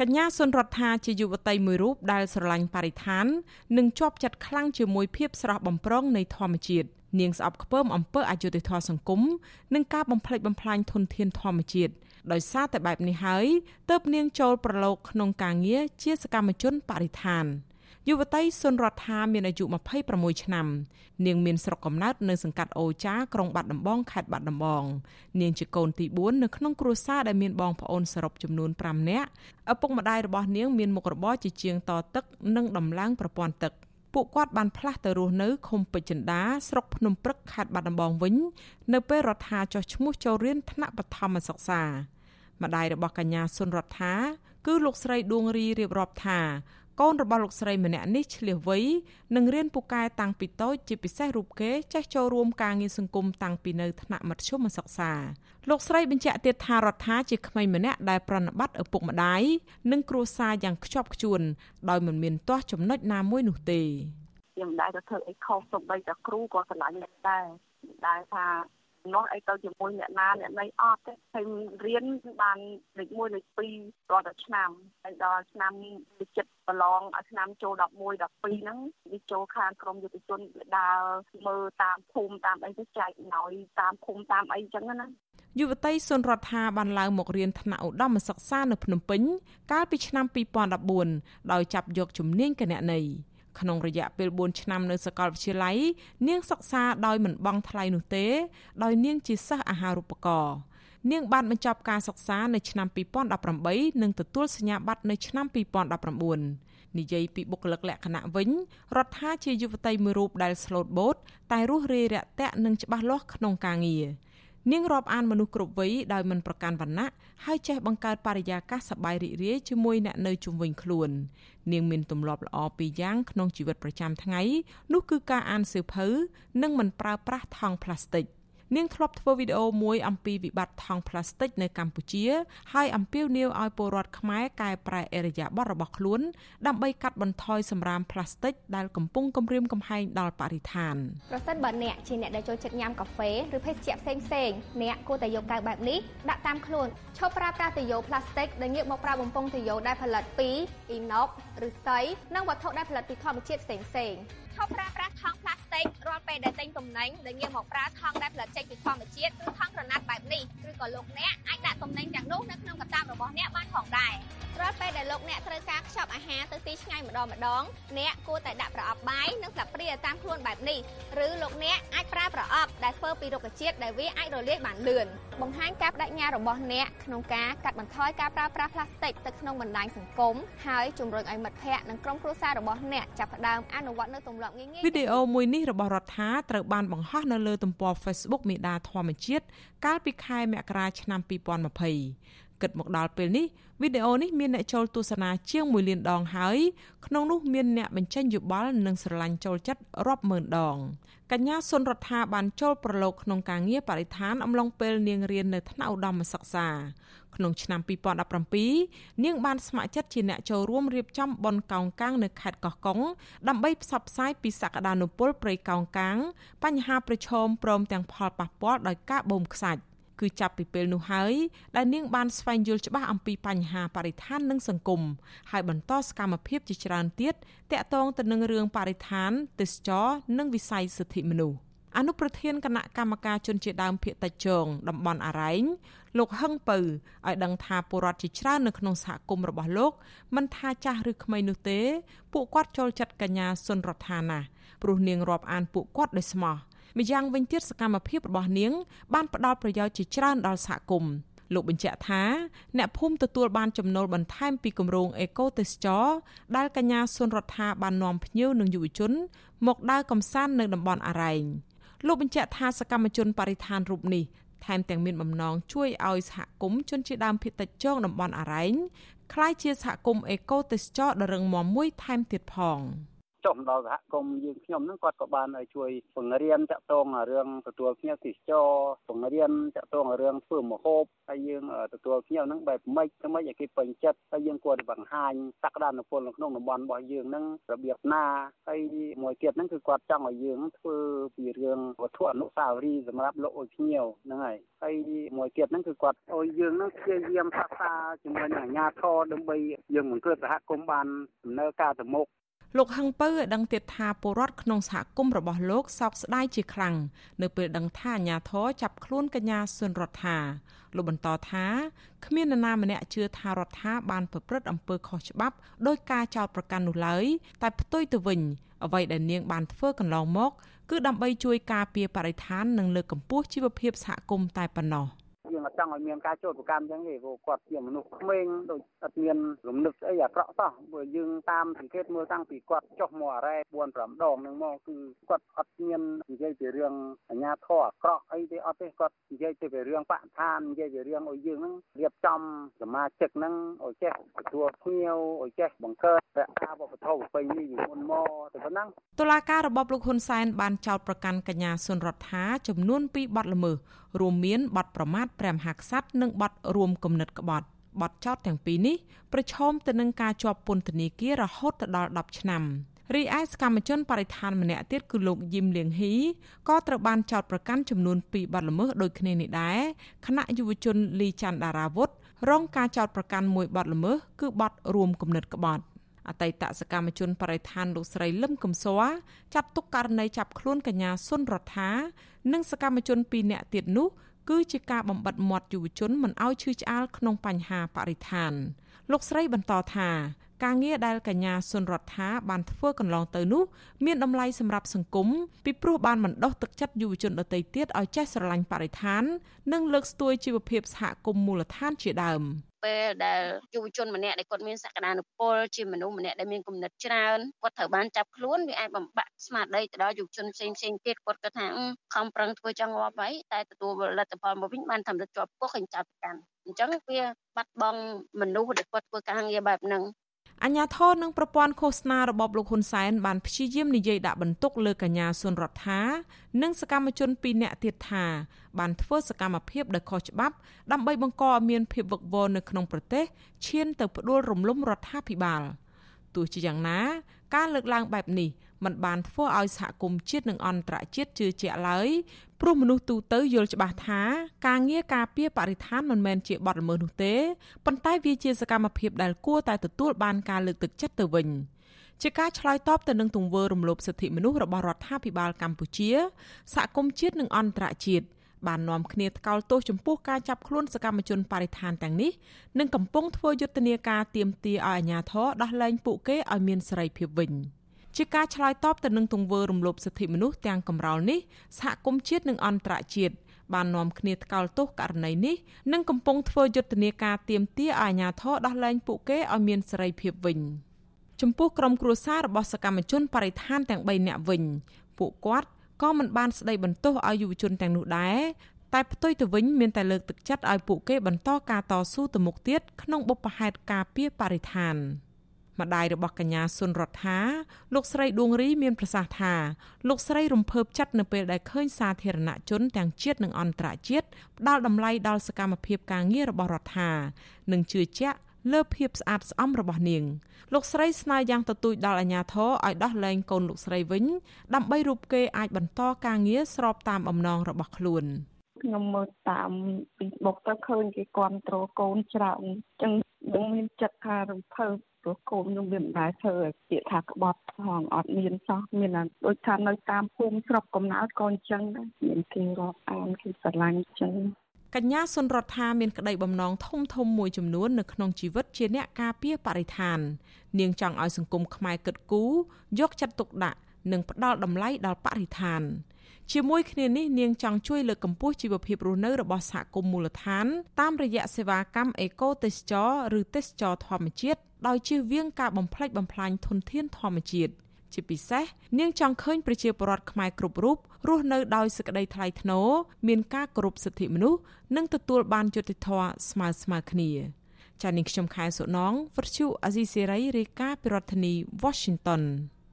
កញ្ញាសុនរដ្ឋាជាយុវតីមួយរូបដែលស្រឡាញ់បរិស្ថាន និងជាប់ចិត្តខ្លាំងជាមួយភាពស្រស់បំព្រងនៃធម្មជាតិនាងស្អប់ខ្ពើមអំពើអយុត្តិធម៌សង្គមនិងការបំផ្លិចបំផ្លាញធនធានធម្មជាតិដោយសារតែបែបនេះហើយទើបនាងចូលប្រឡូកក្នុងការងារជាសកម្មជនបរិស្ថាន យុវតីសុនរដ្ឋាមានអាយុ26ឆ្នាំនាងមានស្រុកកំណើតនៅសង្កាត់អូចាក្រុងបាត់ដំបងខេត្តបាត់ដំបងនាងជាកូនទី4នៅក្នុងគ្រួសារដែលមានបងប្អូនសរុបចំនួន5នាក់ឪពុកម្ដាយរបស់នាងមានមុខរបរជាជាងតទឹកនិងដំឡើងប្រព័ន្ធទឹកពួកគាត់បានផ្លាស់ទៅរស់នៅឃុំពេជ្រចិន្តាស្រុកភ្នំព្រឹកខេត្តបាត់ដំបងវិញ នៅពេលរដ្ឋាចោះឈ្មោះចូលរៀនថ្នាក់បឋមសិក្សាម្ដាយរបស់កញ្ញាសុនរដ្ឋាគឺលោកស្រីដួងរីរៀបរាប់ថា កូនរបស់លោកស្រីម្នាក់នេះឆ្លៀសវៃនិងរៀនពូកែតាំងពីតូចជាពិសេសរូបគេចេះចូលរួមការងារសង្គមតាំងពីនៅថ្នាក់មធ្យមសិក្សាលោកស្រីបញ្ជាក់ទៀតថារដ្ឋាជាក្មេងម្នាក់ដែលប្រណិប័តឪពុកម្ដាយនិងគ្រួសារយ៉ាងខ្ជាប់ខ្ជួនដោយមិនមានទាស់ចំណុចណាមួយនោះទេខ្ញុំមិនដែលទៅធ្វើអីខុសសូម្បីតែគ្រូក៏ស្រឡាញ់ដែរដែលថានោះអីទៅជាមួយអ្នកណាអ្នកណីអត់ទេខ្ញុំរៀនបានលេខ1លេខ2រាល់តែឆ្នាំហើយដល់ឆ្នាំវិចិត្រ ប្រឡងឲ្យឆ្នាំចូល11 12ហ្នឹងវាចូលខាងក្រមយុទ្ធជនដើរមើលតាមភូមិតាមអីទៅចែកណយតាមភូមិតាមអីចឹងណាយុវតីសុនរដ្ឋាបានឡើងមករៀនថ្នាក់ឧត្តមសិក្សានៅភ្នំពេញ កាលពីឆ្នាំ2014ដោយចាប់យកជំនាញគណនេយ្យក្នុងរយៈពេល4ឆ្នាំនៅសាកលវិទ្យាល័យនាងសិក្សាដោយមិនបង់ថ្លៃនោះទេ ដោយនាងជាសិស្សអាហារូបករណ៍ នាងបានបញ្ចប់ការសិក្សានៅឆ្នាំ2018និងទទួលសញ្ញាបត្រនៅឆ្នាំ2019និយាយពីបុគ្គលិកលក្ខណៈវិញរដ្ឋាជាយុវតីមួយរូបដែលស្លូតបូតតែរស់រាយរាក់ទាក់និងច្បាស់លាស់ក្នុងការងារនាងរាប់អានមនុស្សគ្រប់វ័យដោយមិនប្រកាន់វណ្ណៈហើយចេះបង្កើតបរិយាកាសសប្បាយរីករាយជាមួយអ្នកនៅជុំវិញខ្លួន នាងមានទម្លាប់ល្អពីរយ៉ាងក្នុងជីវិតប្រចាំថ្ងៃនោះគឺការអានសៀវភៅនិងមិនប្រើប្រាស់ថង់ប្លាស្ទិក នាងធ្លាប់ធ្វើវីដេអូមួយអំពីវិបត្តិថង់ប្លាស្ទិកនៅកម្ពុជា ហើយអំពាវនាវឲ្យពលរដ្ឋខ្មែរកែប្រែអរិយាប័ត្ររបស់ខ្លួន ដើម្បីកាត់បន្ថយសម្រាមប្លាស្ទិកដែលកំពុងគំរាមកំហែងដល់បរិស្ថានប្រសិនបើអ្នកជាអ្នកដែលចូលចិត្តញ៉ាំកាហ្វេឬភេសជ្ជៈផ្សេងផ្សេងអ្នកគួរតែយកកែវបែបនេះដាក់តាមខ្លួនឈប់ប្រើប្រាស់ទុយោប្លាស្ទិកដែលងាកមកប្រើបំពង់ទុយោដែលផលិតពីអ៊ីណុកឬស័យនិងវត្ថុដែលផលិតពីធម្មជាតិផ្សេងផ្សេងឈប់ប្រើប្រាស់ថង់ប្លាស្ទិក រាល់ពេលដែលទិញទំនិញដែលងាកមកប្រើថង់ដែលផលិតចេញពីធម្មជាតិឬថង់ក្រណាត់បែបនេះឬក៏លោកអ្នកអាចដាក់ទំនិញទាំងនោះនៅក្នុងកតាបរបស់អ្នកបានផងដែររាល់ពេលដែលលោកអ្នកត្រូវការខ្ចប់អាហារទៅទីឆ្ងាយម្ដងម្ដងអ្នកគួរតែដាក់ប្រអប់បាយនិងស្លាបព្រាតាមខ្លួនបែបនេះឬលោកអ្នកអាចប្រើប្រអប់ដែលធ្វើពីរុក្ខជាតិដែលវាអាចរលាយបានលឿនបង្ហាញការបដិញ្ញារបស់អ្នកក្នុងការកាត់បន្ថយការប្រើប្រាស់ផ្លាស្ទិកទៅក្នុងបណ្ដាញសង្គមហើយជំរុញឲ្យមិត្តភ័ក្តិនិងក្រុមគ្រួសាររបស់អ្នកចាប់ផ្ដើមអនុវត្តនូវទម្លាប់ងាយៗវីដេអូមួយនេះរបស់រដ្ឋាត្រូវបានបង្ហោះនៅលើទំព័រ Facebook មេដាធម្មជាតិកាលពីខែមករាឆ្នាំ2020គិតមកដល់ពេលនេះវីដេអូនេះមានអ្នកចូលទស្សនាជាង1លានដងហើយក្នុងនោះមានអ្នកបញ្ចេញយោបល់និងស្រឡាញ់ចូលចិត្តរាប់ម៉ឺនដងកញ្ញាសុនរដ្ឋាបានចូលប្រឡូកក្នុងការងារបរិស្ថានអំឡុងពេលនាងរៀននៅថ្នាក់ឧត្តមសិក្សា ក្នុងឆ្នាំ2017នាងបានស្ម័គ្រចិត្តជាអ្នកចូលរួមរៀបចំបុណ្យកោងកាងនៅខេត្តកោះកុងដើម្បីផ្សព្វផ្សាយពីសក្តានុពលព្រៃកោងកាង បញ្ហាប្រឈមព្រមទាំងផលប៉ះពាល់ដោយការបូមខ្សាច់គឺចាប់ពីពេលនោះហើយដែលនាងបានស្វែងយល់ច្បាស់អំពីបញ្ហាបរិស្ថាននិងសង្គមហើយបន្តសកម្មភាពជាច្រើនទៀតតាក់ទងទៅនឹងរឿងបរិស្ថានទេសចរនិងវិស័យសិទ្ធិមនុស្ស អនុប្រធានគណៈកម្មការជនជាដើមភាគតិចជងតំបន់អរ៉ែងលោកហឹងពៅឲ្យដឹងថាពលរដ្ឋជាច្រើននៅក្នុងសហគមន៍របស់លោកមិនថាចាស់ឬក្មេងនោះទេ ពួកគាត់ចូលចិត្តកញ្ញាសុនរដ្ឋាណាស់ព្រោះនាងរាប់អានពួកគាត់ដោយស្មោះម្យ៉ាងវិញទៀតសកម្មភាពរបស់នាង បានផ្ដល់ប្រយោជន៍ជាច្រើនដល់សហគមន៍លោកបញ្ជាក់ថាអ្នកភូមិទទួលបានចំណូលបន្ថែមពីគម្រោងអេកូទេសចរដែលកញ្ញាសុនរដ្ឋាបាននាំភ្ញៀវនិងយុវជន មកដើរកម្សាន្តនៅតំបន់អរ៉ែង លោកបញ្ជាក់ថាសកម្មជនបរិស្ថានរូបនេះថែមទាំងមានបំណងជួយឲ្យសហគមន៍ជនជាដើមភាគតិចចងតំបន់អរ៉ែងคล้ายជាសហគមន៍អេកូទេសចរដ៏រឹងមាំមួយថែមទៀតផង។ ចុះមកដល់សហគមន៍យើងខ្ញុំហ្នឹងគាត់ក៏បានជួយបង្រៀនតាក់ទងរឿងទទួលភ្ញៀវទេសចរបង្រៀនតាក់ទងរឿងធ្វើម្ហូបហើយយើងទទួលភ្ញៀវហ្នឹងបែបម៉េចទៅម៉េចឲ្យគេពេញចិត្តហើយយើងគួរតែបង្ហាញសក្តានុពលនៅក្នុងតំបន់របស់យើងហ្នឹងរបៀបណាហើយមួយទៀតហ្នឹងគឺគាត់ចង់ឲ្យយើងធ្វើពីរឿងវត្ថុអនុស្សាវរីយ៍សម្រាប់លោកអុយភ្ញៀវហ្នឹងហើយហើយមួយទៀតហ្នឹងគឺគាត់អុយយើងហ្នឹងព្យាយាមសិក្សាជាមួយនឹងអាជ្ញាធរដើម្បីយើងបង្កើតសហគមន៍បានដំណើរការទៅមុខ លោកហឹងពៅឲ្យដឹងទៀតថាពលរដ្ឋក្នុងសហគមន៍របស់លោកសោកស្ដាយជាខ្លាំងនៅពេលដឹងថាអាញាធរចាប់ខ្លួនកញ្ញាសុនរដ្ឋាលោកបន្តថាគ្មាននរណាម្នាក់ជឿថារដ្ឋាបានប្រព្រឹត្តអំពើខុសច្បាប់ដោយការចោទប្រកាន់នោះឡើយតែផ្ទុយទៅវិញអ្វីដែលនាងបានធ្វើកន្លងមក គឺដើម្បីជួយការពារបរិស្ថាននិងលើកកម្ពស់ជីវភាពសហគមន៍តែប៉ុណ្ណោះ។ យើងអត់ចង់ឲ្យមានការចោទប្រកាន់អញ្ចឹងទេព្រោះគាត់ជាមនុស្សក្មេងដូចអត់មានលំនឹកស្អីអាក្រក់សោះព្រោះយើងតាមសង្កេតមើលតាំងពីគាត់ចុះមកអរ៉ែ4 5ដងនឹងមកគឺគាត់អត់មាននិយាយពីរឿងអញ្ញាធរអាក្រក់អីទេអត់ទេគាត់និយាយទៅពីរឿងបរិស្ថាននិយាយពីរឿងឲ្យយើងហ្នឹងរៀបចំសមាជិកហ្នឹងឲ្យចេះទទួលភ្ញៀវឲ្យចេះបង្កើតរក្សាវប្បធម៌ប្រពៃណីពីមុនមកទៅប៉ុណ្ណឹងតុលាការរបបលោកហ៊ុនសែនបានចោទប្រកាន់កញ្ញាសុនរដ្ឋាចំនួន2បទល្មើស រួមមានបទប្រមាថព្រះមហាក្សត្រនិងបទរួមគំនិតក្បត់បទចោទទាំងពីរនេះប្រឈមទៅនឹងការជាប់ពន្ធនាគាររហូតដល់10ឆ្នាំរីឯសកម្មជនបរិស្ថានម្នាក់ទៀតគឺលោកយឹមលៀងហ៊ីក៏ត្រូវបានចោទប្រកាន់ចំនួន2បទល្មើសដូចគ្នានេះដែរខណៈយុវជនលីច័ន្ទដារាវុធរងការចោទប្រកាន់មួយបទល្មើសគឺបទរួមគំនិតក្បត់ អតីតសកម្មជនបរិស្ថានលោកស្រីលឹមកំសួរចាត់ទុកករណីចាប់ខ្លួនកញ្ញាសុនរដ្ឋានិងសកម្មជន2នាក់ទៀតនោះគឺជាការបំបិតមាត់យុវជនមិនឲ្យឈឺឆ្អាលក្នុងបញ្ហាបរិស្ថាន លោកស្រីបន្តថាការងារដែលកញ្ញាសុនរដ្ឋាបានធ្វើកន្លងទៅនោះមានតម្លៃសម្រាប់សង្គមពីព្រោះបានបណ្ដុះទឹកចិត្តយុវជនដទៃទៀតឲ្យចេះស្រឡាញ់បរិស្ថាន និងលើកស្ទួយជីវភាពសហគមន៍មូលដ្ឋានជាដើម ពេលដែលយុវជនម្នាក់ដែលគាត់មានសក្តានុពលជាមនុស្សម្នាក់ដែលមានគំនិតច្រើនគាត់ត្រូវបានចាប់ខ្លួនវាអាចបំបាក់ស្មារតីទៅដល់យុវជនផ្សេងផ្សេងទៀតគាត់គាត់ថាខំប្រឹងធ្វើចង់ងាប់ហើយតែទទួលលទ្ធផលមកវិញបានធ្វើទៅជាប់គុកឃើញចាប់កាន់អញ្ចឹងវាបាត់បង់មនុស្សដែលគាត់ធ្វើការងារបែបហ្នឹង អញ្ញាធននិងប្រព័ន្ធឃោសនារបបលោកហ៊ុនសែនបានព្យាយាមនិយាយដាក់បន្ទុកលើកញ្ញាសុនរដ្ឋានិងសកម្មជន2នាក់ទៀតថាបានធ្វើសកម្មភាពដោយខុសច្បាប់ដើម្បីបង្កឲ្យមានភាពវឹកវរនៅក្នុងប្រទេសឈានទៅផ្ដួលរំលំរដ្ឋាភិបាលទោះជាយ៉ាងណា ការលើកឡើងបែបនេះมันបានធ្វើឲ្យសហគមន៍ជាតិនិងអន្តរជាតិជឿជាក់ឡើយព្រោះមនុស្សទូទៅយល់ច្បាស់ថាការងារការពារបរិស្ថានមិនមែនជាបទល្មើសនោះទេប៉ុន្តែវាជាសកម្មភាពដែលគួរតែទទួលបានការលើកទឹកចិត្តទៅវិញជាការឆ្លើយតបទៅនឹងទង្វើរំលោភសិទ្ធិមនុស្សរបស់រដ្ឋាភិបាលកម្ពុជាសហគមន៍ជាតិនិងអន្តរជាតិ បាននាំគ្នាថ្កោលទោសចំពោះការចាប់ខ្លួនសកម្មជនបរិស្ថានទាំងនេះនិងកំពុងធ្វើយុទ្ធនាការទាមទារឲ្យអាជ្ញាធរដោះលែងពួកគេឲ្យមានសេរីភាពវិញ។ជាការឆ្លើយតបទៅនឹងទង្វើរំលោភសិទ្ធិមនុស្សទាំងកំរោលនេះសហគមន៍ជាតិនិងអន្តរជាតិបាននាំគ្នាថ្កោលទោសករណីនេះនិងកំពុងធ្វើយុទ្ធនាការទាមទារឲ្យអាជ្ញាធរដោះលែងពួកគេឲ្យមានសេរីភាពវិញចំពោះក្រុមគ្រួសាររបស់សកម្មជនបរិស្ថានទាំង3នាក់វិញពួកគាត់ ក៏មិនបានស្ដីបន្ទោសឲ្យយុវជនទាំងនោះដែរតែផ្ទុយទៅវិញមានតែលើកទឹកចិត្តឲ្យពួកគេបន្តការតស៊ូទៅមុខទៀតក្នុងបុព្វហេតុការពារបរិស្ថាន។ម្ដាយរបស់កញ្ញាសុនរដ្ឋាលោកស្រីដួងរីមានប្រសាសន៍ថាលោកស្រីរំភើបចិត្តនៅពេលដែលឃើញសាធារណជនទាំងជាតិនិងអន្តរជាតិផ្ដល់តម្លៃដល់សកម្មភាពការងាររបស់រដ្ឋានិងជឿជាក់ លើភាពស្អាតស្អំរបស់នាង លោកស្រីស្នើយ៉ាងទទូចដល់អាជ្ញាធរឲ្យដោះលែងកូនលោកស្រីវិញដើម្បីរូបគេអាចបន្តការងារស្របតាមអំណងរបស់ខ្លួនខ្ញុំមើលតាម Facebook ទៅឃើញគេគ្រប់គ្រងកូនច្រើនអញ្ចឹងនឹងមានចិត្តថារំភើបព្រោះកូនខ្ញុំវាមិនដែលធ្វើឲ្យពាក្យថាក្បត់ផងអត់មានសោះមានដូចថានៅតាមភូមិស្រុកកំណើតក៏អញ្ចឹងដែរមានគេរាប់អានគេស្រឡាញ់អញ្ចឹង កញ្ញាសុនរដ្ឋាមានក្តីបំណងធំធំមួយចំនួននៅក្នុងជីវិតជាអ្នកការពារបរិស្ថាន នាងចង់ឲ្យសង្គមខ្មែរគិតគូរយកចិត្តទុកដាក់និងផ្ដល់តម្លៃដល់បរិស្ថាន ជាមួយគ្នានេះនាងចង់ជួយលើកកម្ពស់ជីវភាពរស់នៅរបស់សហគមន៍មូលដ្ឋាន តាមរយៈសេវាកម្មអេកូទេសចរឬទេសចរធម្មជាតិដោយជៀសវាងការបំផ្លិចបំផ្លាញធនធានធម្មជាតិ ជាពិសេសនាងចង់ឃើញប្រជាពលរដ្ឋខ្មែរគ្រប់រូបរស់នៅដោយសេចក្តីថ្លៃថ្នូរមានការគោរពសិទ្ធិមនុស្សនិងទទួលបានយុត្តិធម៌ស្មើស្មើគ្នាចា៎នាងខ្ញុំខែសុណងវិទ្យុអាស៊ីសេរីរាយការណ៍ពីរដ្ឋធានី Washington